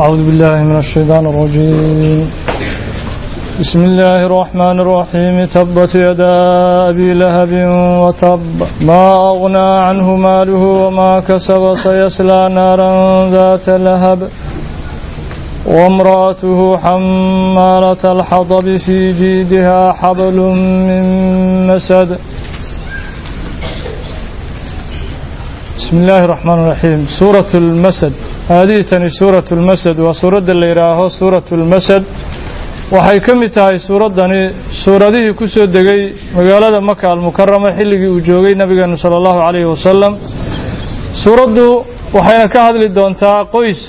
أعوذ بالله من الشيطان الرجيم. بسم الله الرحمن الرحيم. تبت يدا أبي لهب وتب. ما أغنى عنه ماله وما كسب سيصلى نارا ذات لهب. وامرأته حمالة الحطب في جيدها حبل من مسد. بسم الله الرحمن الرحيم. سورة المسد. haadihi tani suuratu lmasad waa suuradda la yidhaaho suuratu lmasad waxay ka mid tahay suuraddani suuradihii ku soo degay magaalada maka almukarama xilligii uu joogay nebigeenu sala allahu calayhi wasalam suuraddu waxayna ka hadli doontaa qoys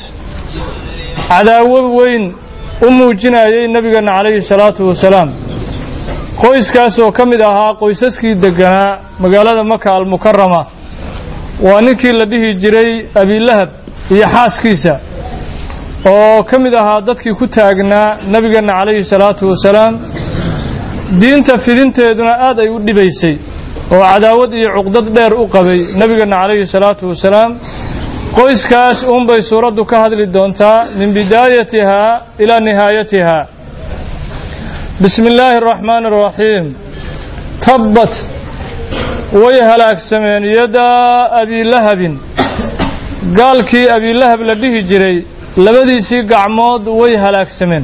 cadaawo weyn u muujinayay nebigeenna calayhi salaatu wasalaam qoyskaasoo ka mid ahaa qoysaskii degganaa magaalada maka almukarama waa ninkii la dhihi jiray abilahab iyo xaaskiisa. Oo ka mid ahaa dadkii ku taagnaa nabigeena calayhi salaatu wasalaam diinta fidinteeduna aad ay u dhibaysay oo cadaawad iyo cuqdad dheer u qabay nabigeena calayhi salaatu wasalaam. Qoyskaas uunbay suuraddu ka hadli doontaa min bidaayatihaa ilaa nihaayatihaa. Bismi illaahi araxmaani araxiim tabbat way halaagsameen yadaa abiilahabin gaalkii abiilahab la dhihi jiray labadiisii gacmood way halaagsameen.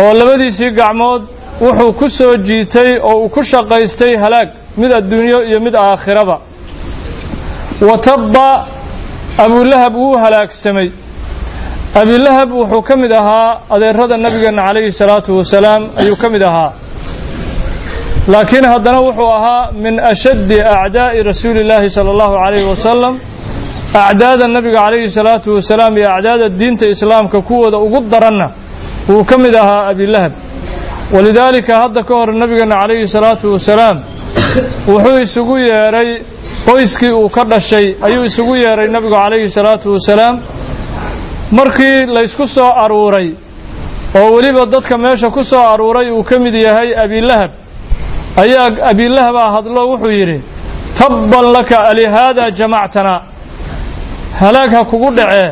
Oo labadiisii gacmood wuxuu ku soo jiitay oo uu ku shaqaystay halaag mid adduunyo iyo mid aakhiraba. Wa tabba abulahab wuu halaagsamay. Abilahab wuxuu ka mid ahaa adeerada nabigeena calayhi salaatu wasalaam ayuu ka mid ahaa. Laakiin haddana wuxuu ahaa min ashaddi acdaa'i rasuuli illaahi sala allahu calayhi wasalam acdaada nabiga calayhi salaatu wasalaam iyo acdaada diinta islaamka kuwooda ugu daranna wuu ka mid ahaa abilahab walidaalika hadda ka hor nabigeena calayhi salaatu wasalaam wuxuu isugu yeedhay qoyskii uu ka dhashay ayuu isugu yeedhay nabigu calayhi salaatu wasalaam markii laysku soo aruuray oo weliba dadka meesha ku soo aruuray uu ka mid yahay abilahab ayaa abilahabaa hadlo wuxuu yidhi tabban laka alihaada jamactana halaag ha kugu dhacee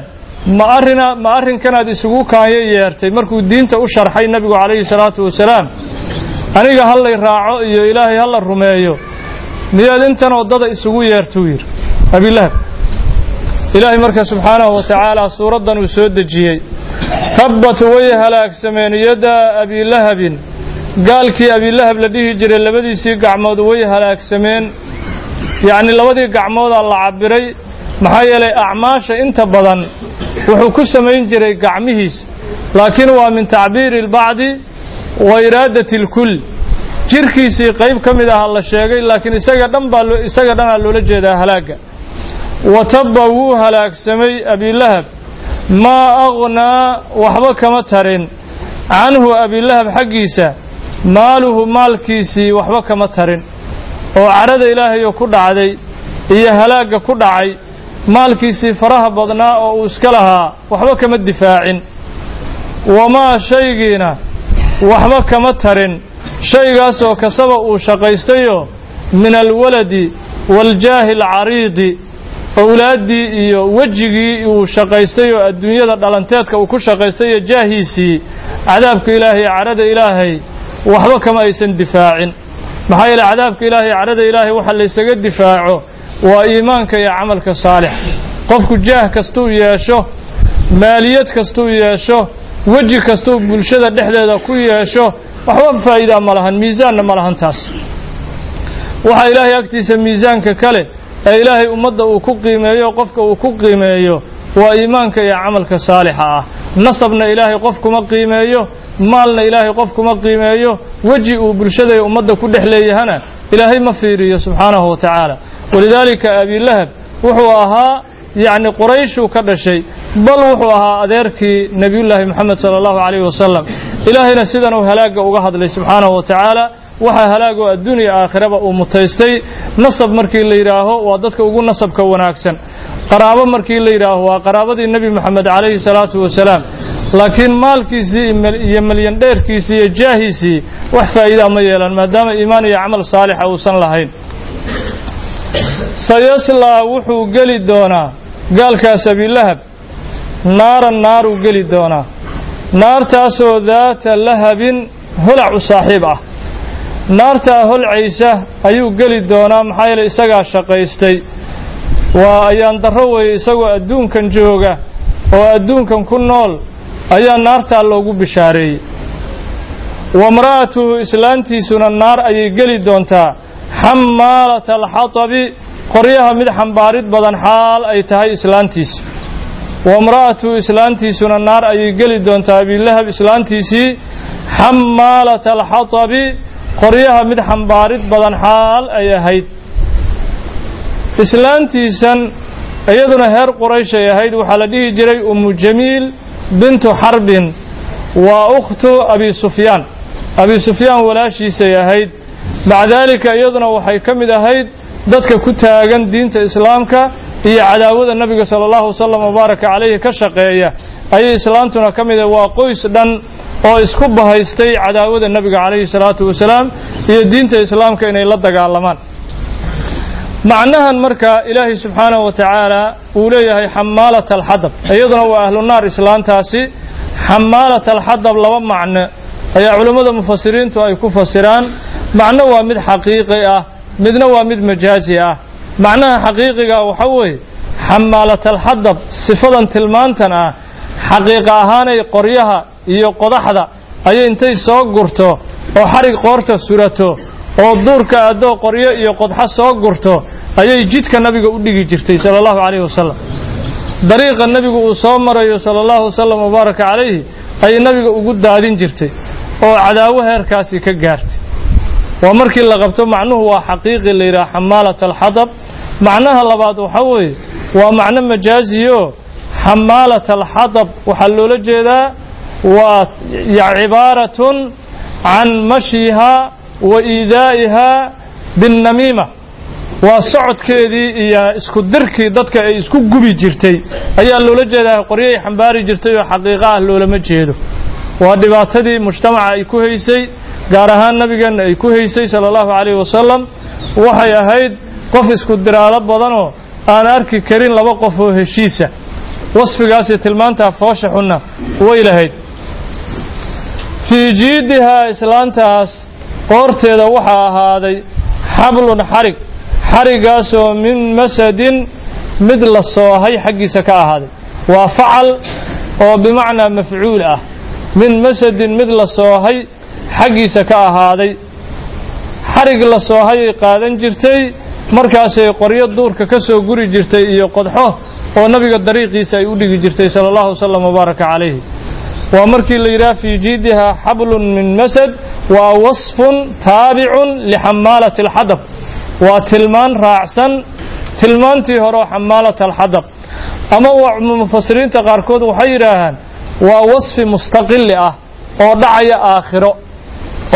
ma arina ma arrinkanaad isugu kaanyo yeertay markuu diinta u sharxay nabigu calayhi salaatu wasalaam aniga hallay raaco iyo ilaahay halla rumeeyo miyaad intan waddada isugu yeertuu yidhi? Abilahab ilaahay marka subxaanahu wa tacaala suuraddan uu soo dejiyey tabbat way halaagsameen yadaa abilahabin gaalkii abilahab la dhihi jiray labadiisii gacmood way halaagsameen. Yacni labadii gacmoodaa la cabiray maxaa yeelay acmaasha inta badan wuxuu ku samayn jiray gacmihiis laakiin waa min tacbiiri albacdi wa iraadati alkull jirkiisii qayb ka mid aha la sheegay laakiin isaga dhan baa isaga dhanaa loola jeedaa halaagga wa tabba wuu halaagsamay abilahab maa aghnaa waxba kama tarin. Canhu abilahab xaggiisa maaluhu maalkiisii waxba kama tarin. Oo cadhada ilaahayoo ku dhacday iyo halaagga ku dhacay maalkiisii faraha badnaa oo uu iska lahaa waxba kama difaacin. Wamaa shaygiina waxba kama tarin. Shaygaasoo kasaba uu shaqaystayo min alwaladi waaljaahi alcariidi owlaaddii iyo wejigii uu shaqaystay oo adduunyada dhalanteedka uu ku shaqaystay iyo jaahiisii cadaabka ilaahay cadhada ilaahay waxba kama aysan difaacin. Maxaa yeele cadaabka ilaahay cadhada ilaahay waxa laysaga difaaco waa iimaanka iyo camalka saalix. Qofku jaah kastuu yeesho maaliyad kastuu yeesho weji kastuu bulshada dhexdeeda ku yeesho waxba faa'iidaa ma lahan miisaanna ma lahan taas. Waxaa ilaahay agtiisa miisaanka kale ee ilaahay ummadda uu ku qiimeeyo qofka uu ku qiimeeyo waa iimaanka iyo camalka saalixa ah. Nasabna ilaahay qof kuma qiimeeyo maalna ilaahay qof kuma qiimeeyo weji uu bulshada iyo ummadda ku dhex leeyahana ilaahay ma fiiriyo subxaanahu wa tacaala walidaalika abilahab wuxuu ahaa yacni qorayshuu ka dhashay bal wuxuu ahaa adeerkii nebiyullaahi moxamed sala allahu calayhi wasalam ilaahayna sidan uu halaagga uga hadlay subxaanahu wa tacaala waxaa halaagoo adduuniya aakhiraba uu mutaystay. Nasab markii la yidhaaho waa dadka ugu nasabka wanaagsan. Qaraabo markii la yidhaaho waa qaraabadii nebi moxamed calayhi salaatu wasalaam laakiin maalkiisii iyo malyan dheerkiisii iyo jaahiisii wax faa'iidaa ma yeelan maadaama iimaan iyo camal saalixa uusan lahayn sayaslaa wuxuu geli doonaa gaalkaas abilahab. Naaran naaruu geli doonaa. Naartaasoo daata lahabin holac u saaxiib ah. Naartaa holcaysa ayuu geli doonaa maxaa yeele isagaa shaqaystay. Waa ayaan darro weeye isagoo adduunkan jooga oo adduunkan ku nool ayaa naartaa loogu bishaareeyey. Wamra'atuhu islaantiisuna naar ayay geli doontaa xammaalata alxatabi qoryaha mid xambaarid badan xaal ay tahay islaantiisi wamra'atuhu islaantiisuna naar ayay geli doontaa abilahab islaantiisii. Xammaalata alxatabi qoryaha mid xambaarid badan xaal ay ahayd. Islaantiisan iyaduna heer qurayshay ahayd waxaa la dhihi jiray umu jamiil bintu xarbin waa ukhtu abi sufyaan. Abi sufyaan walaashiisay ahayd maca daalika iyaduna waxay ka mid ahayd dadka ku taagan diinta islaamka iyo cadaawada nabiga sala allahu wasalam wabaaraka calayhi ka shaqeeya. Ayay islaantuna ka mid ah waa qoys dhan oo isku bahaystay cadaawada nebiga calayhi salaatu wasalaam iyo diinta islaamka inay la dagaalamaan. Macnahan marka ilaahay subxaanahu wa tacaala uu leeyahay xamaalata alxadab iyaduna waa ahlu naar islaantaasi xamaalata alxadab laba macno ayaa culammada mufasiriintu ay ku fasiraan macno waa mid xaqiiqi ah midna waa mid majaazi ah. Macnaha xaqiiqiga waxa weeye xamaalata alxadab sifadan tilmaantan ah xaqiiqa ahaanay qoryaha iyo qodaxda ayay intay soo gurto oo xarig qoorta surato oo duurka addoo qoryo iyo qodxo soo gurto ayay jidka nabiga u dhigi jirtay sala allahu calayhi wasalam dariiqa nebigu uu soo marayo sala allahu wasalam wabaaraka calayhi ayay nabiga ugu daadin jirtay oo cadaawo heerkaasi ka gaartay. Waa markii la qabto macnuhu waa xaqiiqi la yidhaha xamaalata alxadab macnaha labaad waxa weeye waa macno majaaziyo. Xamaalata alxadab waxaa loola jeedaa waa cibaaratun can mashyiha wa iidaa'iha binnamiima. Waa socodkeedii iyo isku dirkii dadka ay isku gubi jirtay. Ayaa loola jeedaa qoryay xambaari jirtay oo xaqiiqo ah loolama jeedo waa dhibaatadii mujtamaca ay ku haysay gaar ahaan nabigeenna ay ku haysay sala allahu calayhi wasalam waxay ahayd qof isku diraalo badanoo aan arki karin laba qof oo heshiisa. Wasfigaasi tilmaantaa foosha xunna way lahayd. Fii jiidihaa islaantaas qoorteeda waxaa ahaaday xablun xarig. Xarigaasoo min masadin mid la soohay xaggiisa ka ahaaday. Waa facal oo bimacnaa mafcuul ah min masadin mid la soohay xaggiisa ka ahaaday. Xarig la soohayay qaadan jirtay markaasay qoryo duurka ka soo guri jirtay iyo qodxo oo nabiga dariiqiisa ay u dhigi jirtay sala allahu wasalam wabaaraka calayhi. Waa markii la yidhaha fii jiidihaa xablun min masad waa wasfun taabicun lixamaalati alxadab. Waa tilmaan raacsan tilmaantii hore oo xamaalata alxadab. Ama mufasiriinta qaarkood waxay yidhaahaan waa wasfi mustaqili ah oo dhacaya aakhiro.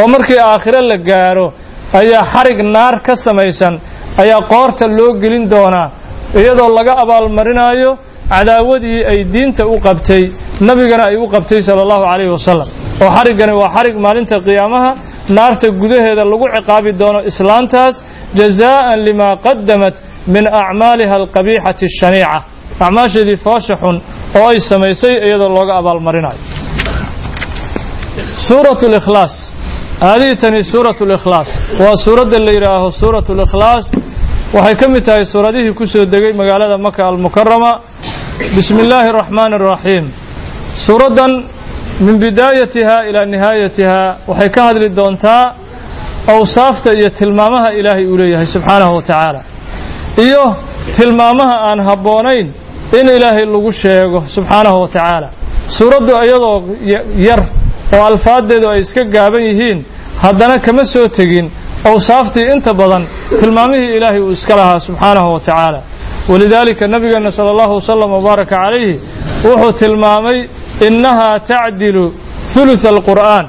Oo markii aakhiro la gaaro ayaa xarig naar ka samaysan ayaa qoorta loo gelin doonaa iyadoo laga abaalmarinayo cadaawadii ay diinta u qabtay nabigana ay u qabtay sala allahu calayhi wasalam oo xariggani waa xarig maalinta qiyaamaha naarta gudaheeda lagu ciqaabi doono islaantaas jazaa'an limaa qadamat min acmaaliha alqabiixati ashaniica acmaasheedii foosha oo ay samaysay iyadoo looga abaalmarinayo. Suuratu likhlaas haadihi tani suuratu likhlaas waa suuradda la yidhaaho suuratu likhlaas waxay ka mid tahay suuradihii ku soo degay magaalada maka almukarama bismi illaahi araxmaani araxiim suuraddan min bidaayatiha ilaa nihaayatiha waxay ka hadli doontaa awsaafta iyo tilmaamaha ilaahay uu leeyahay subxaanahu wa tacaala iyo tilmaamaha aan habboonayn in ilaahay lagu sheego subxaanahu wa tacaala. Suuraddu iyadoo yar oo alfaaddeedu ay iska gaaban yihiin haddana kama soo tegin awsaaftii inta badan tilmaamihii ilaahay uu iska lahaa subxaanahu wa tacaala. Walidaalika nabigeenna sala allahu wasalam wabaaraka calayhi wuxuu tilmaamay innahaa tacdilu hulutha alqur'aan.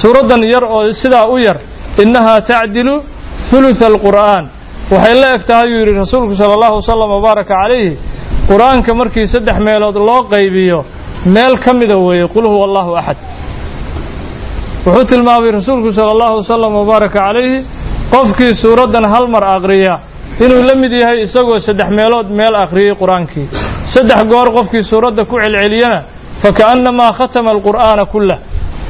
Suuraddan yar oo sidaa u yar innahaa tacdilu hulutha alqur'aan. Waxay la eg tahay yuu yidhi rasuulku sala allahu wasalam wabaaraka calayhi qur'aanka markii saddex meelood loo qaybiyo meel ka mida weeye qul huwa allahu axad wuxuu tilmaamay rasuulku sala allahu wasalam wabaaraka calayhi qofkii suuraddan hal mar aqriya inuu la mid yahay isagoo saddex meelood meel akhriyey qur'aankii. Saddex goor qofkii suuradda ku celceliyana fakaannamaa khatama alqur'aana kullah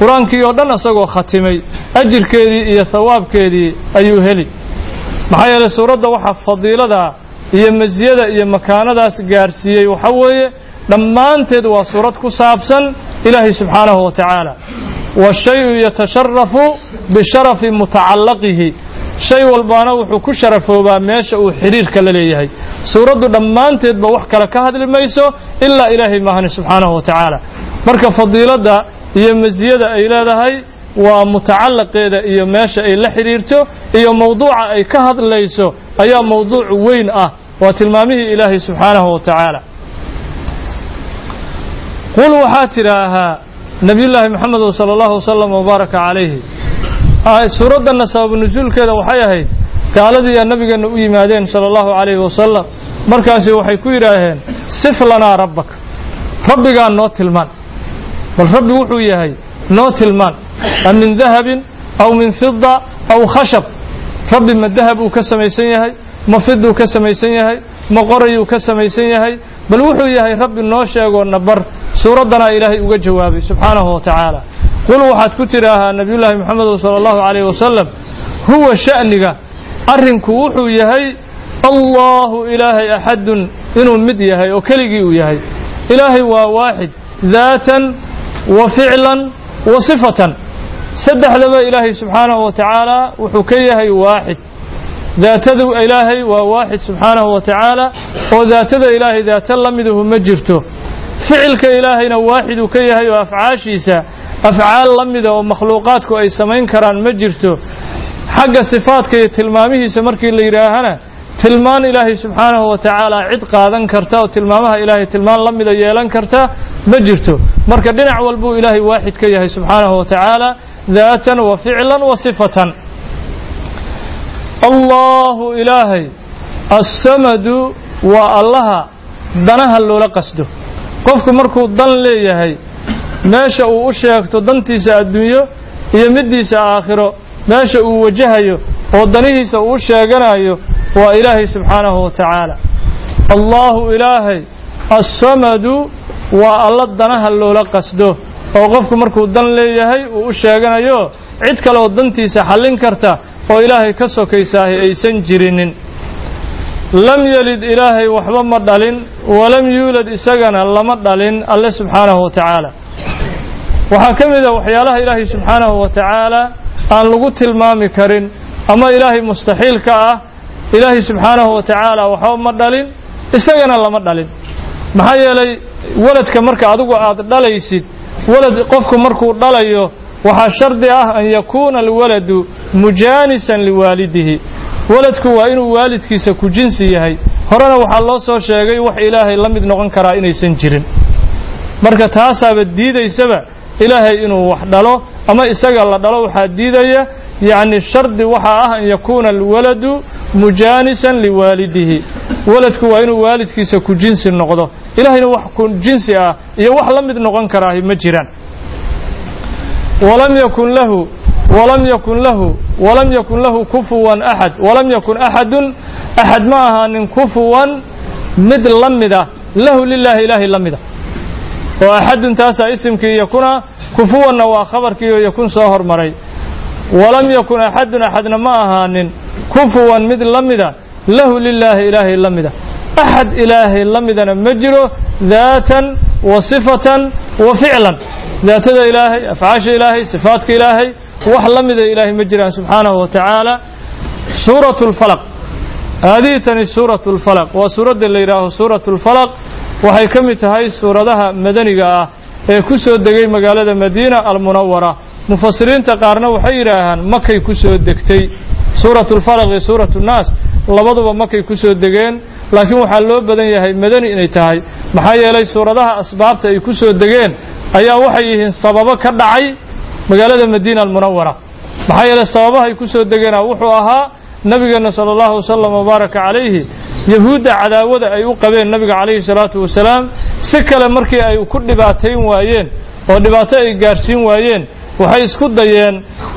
qur'aankii oo dhan isagoo khatimay ajirkeedii iyo thawaabkeedii ayuu heli. Maxaa yeelay suuradda waxaa fadiilada iyo masiyada iyo makaanadaas gaarsiiyey. Waxa weeye dhammaanteed waa suurad ku saabsan ilaahay subxaanahu wa tacaala. Washayu yatasharafu bisharafi mutacallaqihi shay walbaana wuxuu ku sharafoobaa meesha uu xidhiirka la leeyahay. Suuraddu dhammaanteedba wax kale ka hadli mayso ilaa ilaahay maahani subxaanahu wa tacaala. Marka fadiiladda iyo masiyada ay leedahay waa mutacallaqeeda iyo meesha ay la xidhiirto iyo mowduuca ay ka hadlayso ayaa mowduuc weyn ah. Waa tilmaamihii ilaahay subxaanahu wa tacaala. Qul waxaa tidhaahaa nabiyullaahi maxamedu sala allahu wasalam wabaaraka calayhi. Suuraddanna sababu nusuulkeeda waxay ahayd gaaladiiyaa nabigeenna u yimaadeen sala allahu calayhi wasalam markaasi waxay ku yidhaaheen sif lanaa rabbaka. Rabbigaa noo tilmaan. Bal rabbi wuxuu yahay noo tilmaan min dahabin aw min fida aw khashab rabbi ma dahab uu ka samaysan yahay ma fiduu ka samaysan yahay ma qorayuu ka samaysan yahay bal wuxuu yahay rabbi noo sheegoo na bar suuraddanaa ilaahay uga jawaabay subxaanahu wa tacaala qul waxaad ku tidhaahaa nabiyullaahi moxamedu sala allahu calayh wasalam huwa sha'niga arrinku wuxuu yahay allahu ilaahay axadun inuu mid yahay oo keligii uu yahay ilaahay waa waaxid daatan wa ficlan wa sifatan saddexdaba ilaahay subxaanahu wa tacaala wuxuu ka yahay waaxid. Daatada ilaahay waa waaxid subxaanahu wa tacaala oo daatada ilaahay daata la miduhu ma jirto. Ficilka ilaahayna waaxid uu ka yahay oo afcaashiisa afcaal la mida oo makhluuqaadku ay samayn karaan ma jirto. Xagga sifaadka iyo tilmaamihiisa markii la yidhaahana tilmaan ilaahay subxaanahu wa tacaala cid qaadan karta oo tilmaamaha ilaahay tilmaan la mida yeelan karta ma jirto. Marka dhinac walbuu ilaahay waaxid ka yahay subxaanahu wa tacaala daatan wa ficlan wa sifatan allahu ilaahay assamadu waa allaha danaha loola qasdo qofku markuu dan leeyahay meesha uu u sheegto dantiisa adduunyo iyo middiisa aakhiro meesha uu wajahayo oo danihiisa uu sheeganayo waa ilaahay subxaanahu wa tacaala allaahu ilaahay assamadu waa alla danaha loola qasdo oo qofku markuu dan leeyahay uu u sheeganayo cid kale oo dantiisa xallin karta oo ilaahay ka sokaysaahi aysan jirinin. Lam yelid ilaahay waxba ma dhalin walam yuulad isagana lama dhalin alle subxaanahu wa tacaala. Waxaa ka mid a waxyaalaha ilaahay subxaanahu wa tacaala aan lagu tilmaami karin ama ilaahay mustaxiilka ah ilaahay subxaanahu wa tacaala waxba ma dhalin isagana lama dhalin. Maxaa yeelay waladka marka adigu aad dhalaysid walad qofku markuu dhalayo waxaa shardi ah an yakuuna alwaladu mujaanisan liwaalidihi. Waladku waa inuu waalidkiisa ku jinsi yahay. Horena waxaa loo soo sheegay wax ilaahay la mid noqon karaa inaysan jirin. Marka taasaaba diidaysaba ilaahay inuu wax dhalo ama isaga la dhalo waxaa diidaya yacni shardi waxaa ah an yakuuna alwaladu mujaanisan liwaalidihi waladku waa inuu waalidkiisa ku jinsi noqdo ilaahayna wax ku jinsi ah iyo wax la mid noqon karaahi ma jiraan walam yakun lahu walam yakun lahu walam yakun lahu kufuwan axad walam yakun axadun axad ma ahaanin kufuwan mid la mida lahu lilaahi ilaahay la mida oo axadun taasaa isimkii yakuna kufuwanna waa khabarkii oo yakun soo hormaray walam yakun axadun axadna ma ahaanin. Kufuwan mid la mida lahu lilaahi ilaahay la mida. Axad ilaahay la midana ma jiro daatan wa sifatan wa ficlan. Daatada ilaahay afcaasha ilaahay sifaadka ilaahay wax la mida ilaahay ma jiraan subxaanahu wa tacaala. Suuratu lfalaq haadihi tani suuratu lfalaq waa suuradda la yidhaaho suuratu lfalaq waxay ka mid tahay suuradaha madaniga ah ee ku soo degay magaalada madiina almunawara mufasiriinta qaarna waxay yidhaahaan makay ku soo degtay. Suuratu lfalaq iyo suuratu nnaas labaduba makay ku soo degeen. Laakiin waxaa loo badan yahay madani inay tahay. Maxaa yeelay suuradaha asbaabta ay ku soo degeen ayaa waxay yihiin sababo ka dhacay magaalada madiina almunawara maxaa yeelay sababaha ay ku soo degeena wuxuu ahaa nabigeena sala allahu wasalam wabaaraka calayhi yahuudda cadaawada ay u qabeen nabiga calayhi salaatu wasalaam si kale markii ay ku dhibaatayn waayeen oo dhibaato ay gaarsiin waayeen waxay isku dayeen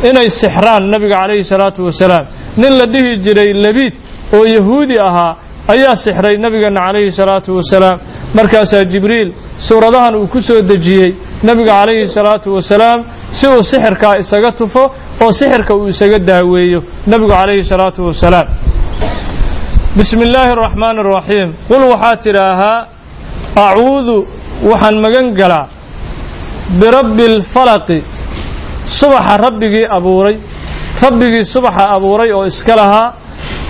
inay sixraan nabiga calayhi salaatu wasalaam. Nin la dhihi jiray labiid oo yahuudi ahaa ayaa sixray nabigeena calayhi salaatu wasalaam. Markaasaa jibriil suuradahan uu ku soo dejiyey nebiga calayhi salaatu wasalaam si uu sixirkaa isaga tufo oo sixirka uu isaga daaweeyo nebigu calayhi salaatu wasalaam. Bismi illaahi araxmaani araxiim qul waxaad tidhaahaa acuudu waxaan magan galaa birabbi alfalaqi subaxa rabbigii abuuray rabbigii subaxa abuuray oo iska lahaa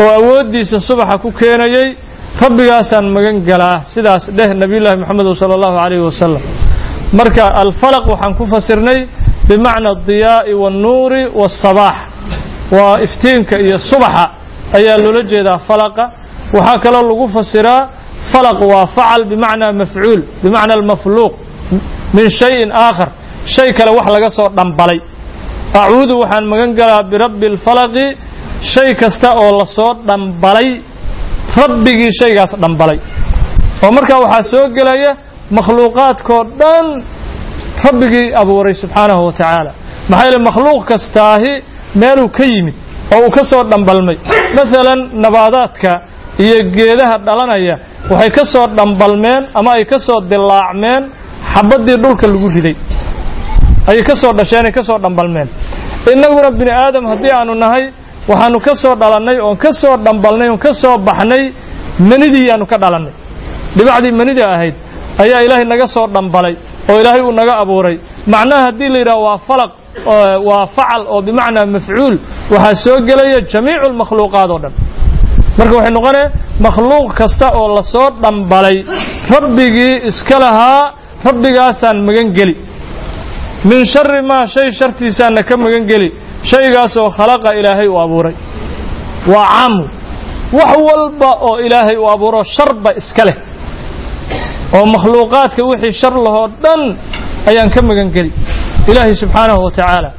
oo awooddiisa subaxa ku keenayey rabbigaasaan magan galaa. Sidaas dheh nebiyullaahi moxamed sala allahu calayhi wasalam marka alfalaq waxaan ku fasirnay bimacna adiyaa'i waannuuri waasabaax waa iftiinka iyo subaxa ayaa loola jeedaa falaqa. Waxaa kaloo lagu fasiraa falaq waa facal bimacnaa mafcuul bimacna almafluuq min shayin aakhar. Shay kale wax laga soo dhambalay acuudu waxaan magan galaa birabbi alfalaqi shay kasta oo la soo dhambalay rabbigii shaygaas dhambalay oo markaa waxaa soo gelaya makhluuqaadkoo dhan rabbigii abuuray subxaanahu wa tacaala maxaa yeele makhluuq kastaahi meeluu ka yimid oo uu ka soo dhambalmay maalan nabaadaadka iyo geedaha dhalanaya waxay ka soo dhambalmeen ama ay ka soo dilaacmeen xabaddii dhulka lagu riday ayay ka soo dhasheen ay ka soo dhambalmeen. Innaguna bini aadam haddii aanu nahay waxaanu ka soo dhalannay oon ka soo dhambalnay oon ka soo baxnay manidii aanu ka dhalannay dhibacdii manida ahayd ayaa ilaahay naga soo dhambalay oo ilaahay uu naga abuuray. Macnaha haddii la yidhaha waa falaq waa facal oo bimacnaa mafcuul waxaa soo gelaya jamiicu lmakhluuqaad oo dhan. Marka waxay noqonee makhluuq kasta oo la soo dhambalay rabbigii iska lahaa rabbigaasaan magan geli min shari maa shay shartiisaana ka magan geli shaygaasoo khalaqa ilaahay uu abuuray. Waa caamu wax walba oo ilaahay uu abuuro sharba iska leh. Oo makhluuqaadka wixii shar lahoo dhan ayaan ka magan geli. Ilaahay subxaanahu wa tacaala.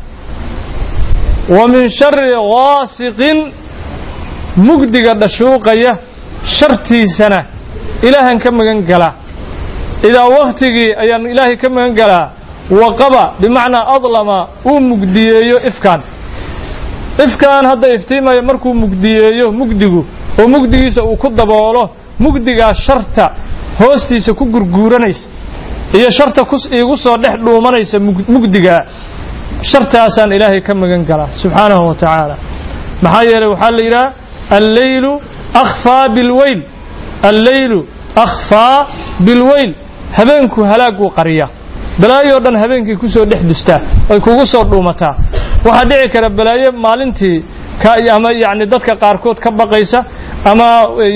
Wa min shari gaasiqin mugdiga dhashuuqaya shartiisana ilaahan ka magan galaa. Idaa wakhtigii ayaan ilaahay ka magan galaa waqaba bimacnaa adlama uu mugdiyeeyo ifkaan. Ifkaan hadda iftiimaya markuu mugdiyeeyo mugdigu oo mugdigiisa uu ku daboolo mugdigaa sharta hoostiisa ku gurguuranaysa iyo sharta iigu soo dhex dhuumanaysa mugdigaa shartaasaan ilaahay ka magan galaa subxaanahu wa tacaala. Maxaa yeeley waxaa la yidhaha alleylu akhfaa bilweyl. Alleylu akhfaa bilweyl. Habeenku halaaguu qariyaa balaayo dhan habeenkii ku soo dhex dustaa ay kugu soo dhuumataa waxaa dhici kara balaayo maalintii ama yani dadka qaarkood ka baqaysa ama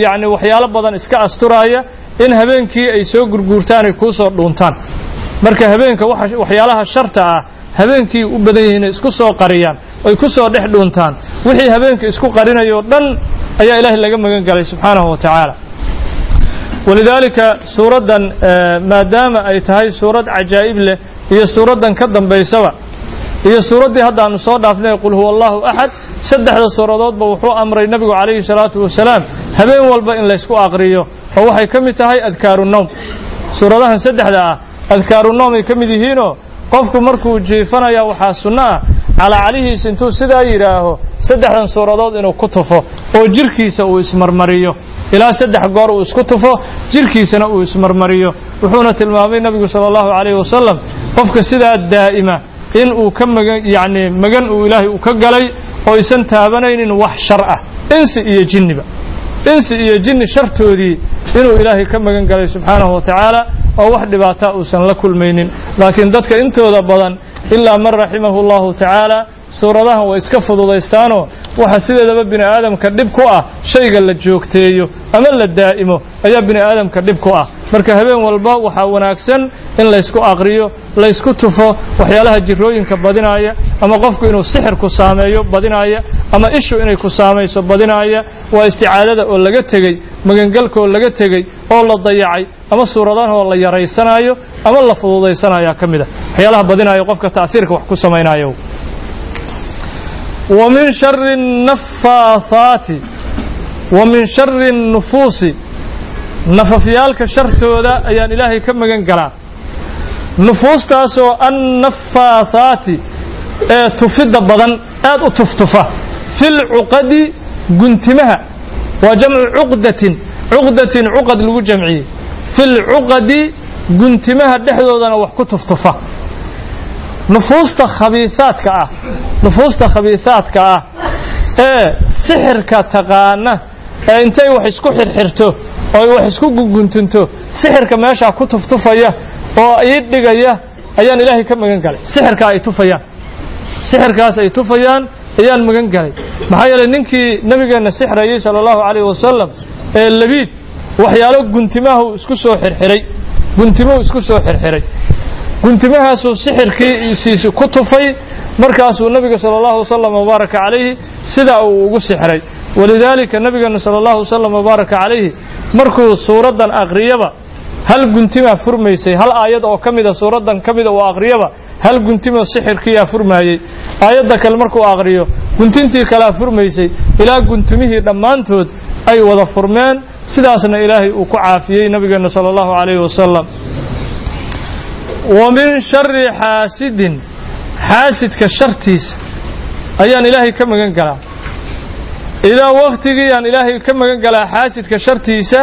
yani waxyaalo badan iska asturaaya in habeenkii ay soo gurguurtaan ay kuu soo dhuuntaan. Marka habeenka waxyaalaha sharta ah habeenkii u badan yihiin isku soo qariyaan ay ku soo dhex dhuuntaan. Wixii habeenka isku qarinayoo dhan ayaa ilaahay laga magan galay subxaanahu wa tacaala walidaalika suuraddan maadaama ay tahay suurad cajaa'ib leh iyo suuraddan ka dambaysaba iyo suuraddii hadda aanu soo dhaafnay qul huwa allahu axad saddexda suuradoodba wuxuu amray nebigu calayhi salaatu wasalaam habeen walba in laysku aqriyo oo waxay ka mid tahay adkaaru nowm suuradahan saddexda ah adkaaru nowm ay ka mid yihiinoo qofku markuu jiifanaya waxaa sunno ah calacalihiis intuu sidaa yidhaaho saddexdan suuradood inuu ku tufo oo jirkiisa uu ismarmariyo ilaa saddex goor uu isku tufo jirkiisana uu ismarmariyo. Wuxuuna tilmaamay nebigu sala allahu calayhi wasalam qofka sidaa daa'ima in uu ka magan yacni magan uu ilaahay uu ka galay oo aysan taabanaynin wax shar ah insi iyo jinniba. Insi iyo jinni shartoodii inuu ilaahay ka magan galay subxaanahu wa tacaala oo wax dhibaataa uusan la kulmaynin. Laakiin dadka intooda badan ilaa man raximahu allahu tacaala suuradahan way iska fududaystaanoo waxa sideedaba bini aadamka dhib ku ah shayga la joogteeyo ama la daa'imo ayaa bini aadamka dhib ku ah. Marka habeen walba waxaa wanaagsan in laysku aqriyo laysku tufo waxyaalaha jirooyinka badinaaya ama qofku inuu sixir ku saameeyo badinaaya ama ishu inay ku saamayso badinaaya waa isticaadada oo laga tegey magangalka oo laga tegey oo la dayacay ama suuradahan oo la yaraysanaayo ama la fududaysanayaa ka mid a. Waxyaalaha badinaaya qofka ta'hiirka wax ku samaynayo ومن شر النفاثات ومن شر النفوس نففيالك شرتودا أيان إلهي كم قلا نفوس تاسو النفاثات اه تفد بدن آد تفتفة في العقد قنتمها وجمع عقدة عقدة عقد لو جمعي fi lcuqadi guntimaha dhexdoodana wax ku tuftufa nufuusta khabiisaadka ah nufuusta khabiisaadka ah ee sixirka taqaana ee intay wax isku xirxirto oo wax isku guguntunto sixirka meeshaa ku tuftufaya oo ii dhigaya ayaan ilaahay ka magan galay. Sixirkaa ay tufayaan. Sixirkaas ay tufayaan ayaan magan galay. Maxaa yeelay ninkii nabigeenna sixrayay sala allahu calayhi wasalam ee labiid waxyaalo guntimahu isku soo xirxiray. Guntimuhu isku soo xirxiray. Guntimahaasuu sixirkiisiisi ku tufay markaasuu nabiga sala allahu wasalam wabaaraka calayhi sidaa uu ugu sixray. Walidaalika nabigeena sala allahu wasalam wabaaraka calayhi markuu suuraddan aqriyaba hal guntimaa furmaysay hal aayad oo ka mida suuraddan ka mida uu aqriyaba hal guntimo sixirkiyaa furmaayey aayadda kale markuu aqriyo guntintii kalea furmaysay ilaa guntimihii dhammaantood ay wada furmeen. Sidaasna ilaahay uu ku caafiyey nabigeena sala allahu calayhi wasalam wa min shari xaasidin xaasidka shartiisa ayaan ilaahay ka magan galaa. Idaa waktigii aan ilaahay ka magan galaa xaasidka shartiisa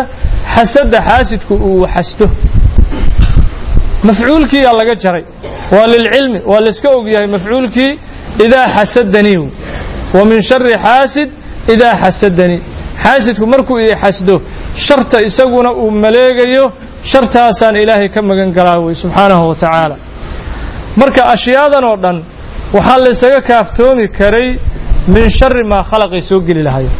xasada xaasidku uu xasdo mafcuulkiiyaa laga jaray. Waa lilcilmi waa layska ogyahay mafcuulkii idaa xasadanii wa min shari xaasid idaa xasadanii xaasidku markuu ii xasdo sharta isaguna uu maleegayo shartaasaan ilaahay ka magan galaa wey subxaanahu wa tacaala marka ashyaadan oo dhan waxaa laysaga kaaftoomi karay min shari maa khalaqay soo geli lahayo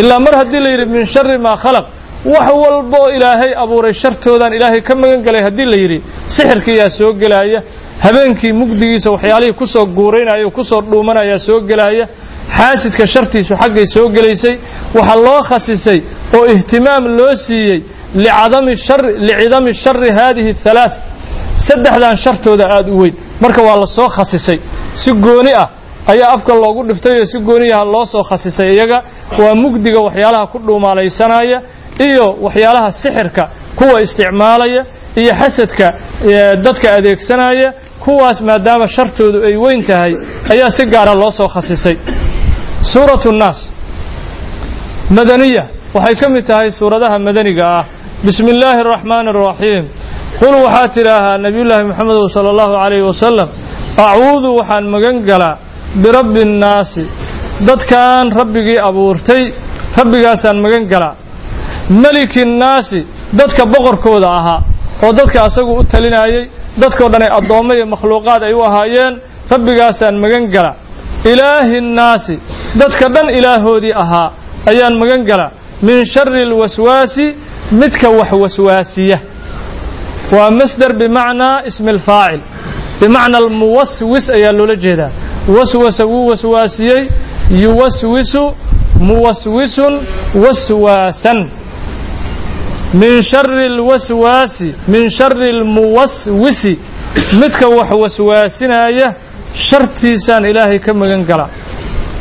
ilaa mar haddii la yidhi min shari maa khalaq wax walboo ilaahay abuuray shartoodaan ilaahay ka magan galay haddii la yidhi sixirkiyaa soo gelaya habeenkii mugdigiisa waxyaalihii ku soo guuraynaya o ku soo dhuumanayaa soo gelaya xaasidka shartiisu xaggay soo gelaysay waxaa loo khasisay oo ihtimaam loo siiyey licadami shari haadihi halaath saddexdan shartooda aada u weyn. Marka waa la soo khasisay. Si gooni ah ayaa afka loogu dhiftay oo si gooniyaha loo soo khasisay. Iyaga waa mugdiga waxyaalaha ku dhuumaalaysanaya iyo waxyaalaha sixirka kuwa isticmaalaya iyo xasadka dadka adeegsanaya. Kuwaas maadaama shartoodu ay weyn tahay ayaa si gaara loo soo khasisay. Suuratu nnaas madaniya. Waxay ka mid tahay suuradaha madaniga ah. Bismi illaahi araxmaani araxiim qul waxaad tidhaahaa nebiyullaahi moxamedow sala allahu calayhi wasalam acuudu waxaan magan galaa birabbi nnaasi dadkan rabbigii abuurtay rabbigaasaan magan galaa. Meliki nnaasi dadka boqorkooda ahaa oo dadka asagu u talinayay dadkao dhan ay addoommo iyo makhluuqaad ay u ahaayeen rabbigaasaan magan gala ilaahi nnaasi dadka dhan ilaahoodii ahaa ayaan magan gala min shari alwaswaasi midka wax waswaasiya waa masder bimacnaa ismi alfaacil bimacna almuwaswis ayaa loola jeedaa. Waswasa wuu waswaasiyey yuwaswisu muwaswisun waswaasan. Min shari alwaswaasi min shari almuwaswisi. Midka wax waswaasinaya shartiisaan ilaahay ka magan gala.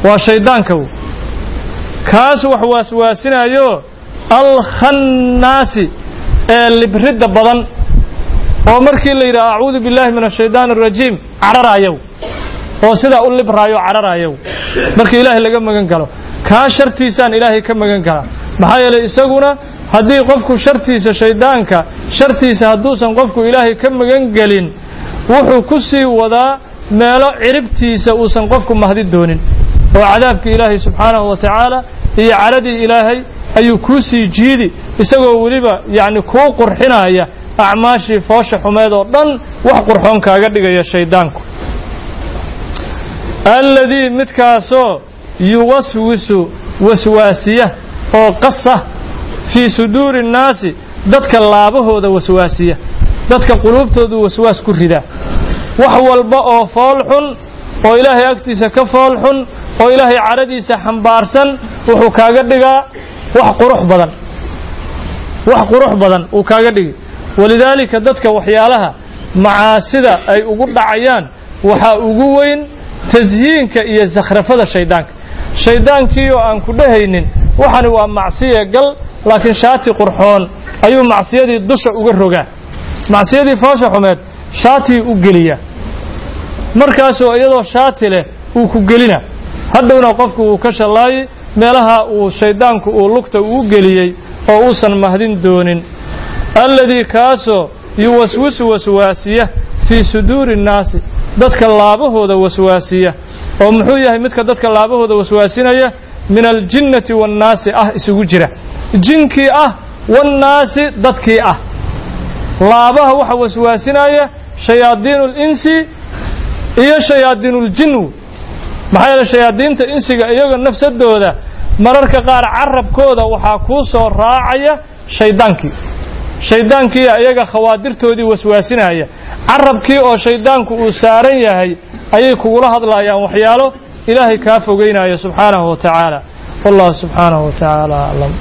Waa shayddaanka w kaas wax waswaasinayo alkhannaasi ee libridda badan oo markii la yidhaha acuudu billahi min ashaydaani arajiim cararayow oo sidaa u libraayo cararayow markii ilaahay laga magan galo kaa shartiisaan ilaahay ka magan gala. Maxaa yeelay isaguna haddii qofku shartiisa shayddaanka shartiisa hadduusan qofku ilaahay ka magan gelin wuxuu ku sii wadaa meelo ciribtiisa uusan qofku mahdi doonin. oo cadaabkii ilaahay subxaanahu wa tacaala iyo caradii ilaahay ayuu kuu sii jiidi isagoo weliba yacni kuu qurxinaya acmaashii foosha xumeed oo dhan wax qurxoon kaaga dhigaya shayddaanku alladii midkaasoo yuwaswisu waswaasiya oo qasa fii suduuri nnaasi dadka laabahooda waswaasiya. Dadka quluubtoodu waswaas ku ridaa wax walba oo fool xun oo ilaahay agtiisa ka fool xun oo ilaahay caradiisa xambaarsan wuxuu kaaga dhigaa wax qurux badan. Wax qurux badan uu kaaga dhigi walidaalika dadka waxyaalaha macaasida ay ugu dhacayaan waxaa ugu weyn tasyiinka iyo sakhrafada shayddaanka oo aan ku dhehaynin waxani waa macsiye gal laakiin shaati qurxoon ayuu macsiyadii dusha uga rogaa. Macsiyadii foosha xumeed shaatii u geliyaa markaasoo iyadoo shaati leh uu ku gelina hadhowna qofku uu ka shallaayay meelaha uu shayddaanku uu lugta uu geliyey oo uusan mahdin doonin alladii kaasoo yuwaswisu waswaasiya fii suduuri nnaasi dadka laabahooda waswaasiya oo muxuu yahay midka dadka laabahooda waswaasinaya min aljinnati waannaasi ah isugu jira. Jinkii ah waannaasi dadkii ah. Laabaha waxa waswaasinaya shayaadiinu linsi iyo shayaadiinuljin maxaa yeele shayaadiinta insiga iyaga nafsadooda mararka qaar carabkooda waxaa kuu soo raacaya shaydaankii shayddaankiia iyaga khawaadirtoodii waswaasinaya carabkii oo shayddaanku uu saaran yahay ayay kugula hadlayaan waxyaalo ilaahay kaa fogeynaya subxaanahu wa tacaala. Wallahu subxaanahu wa tacaala aclam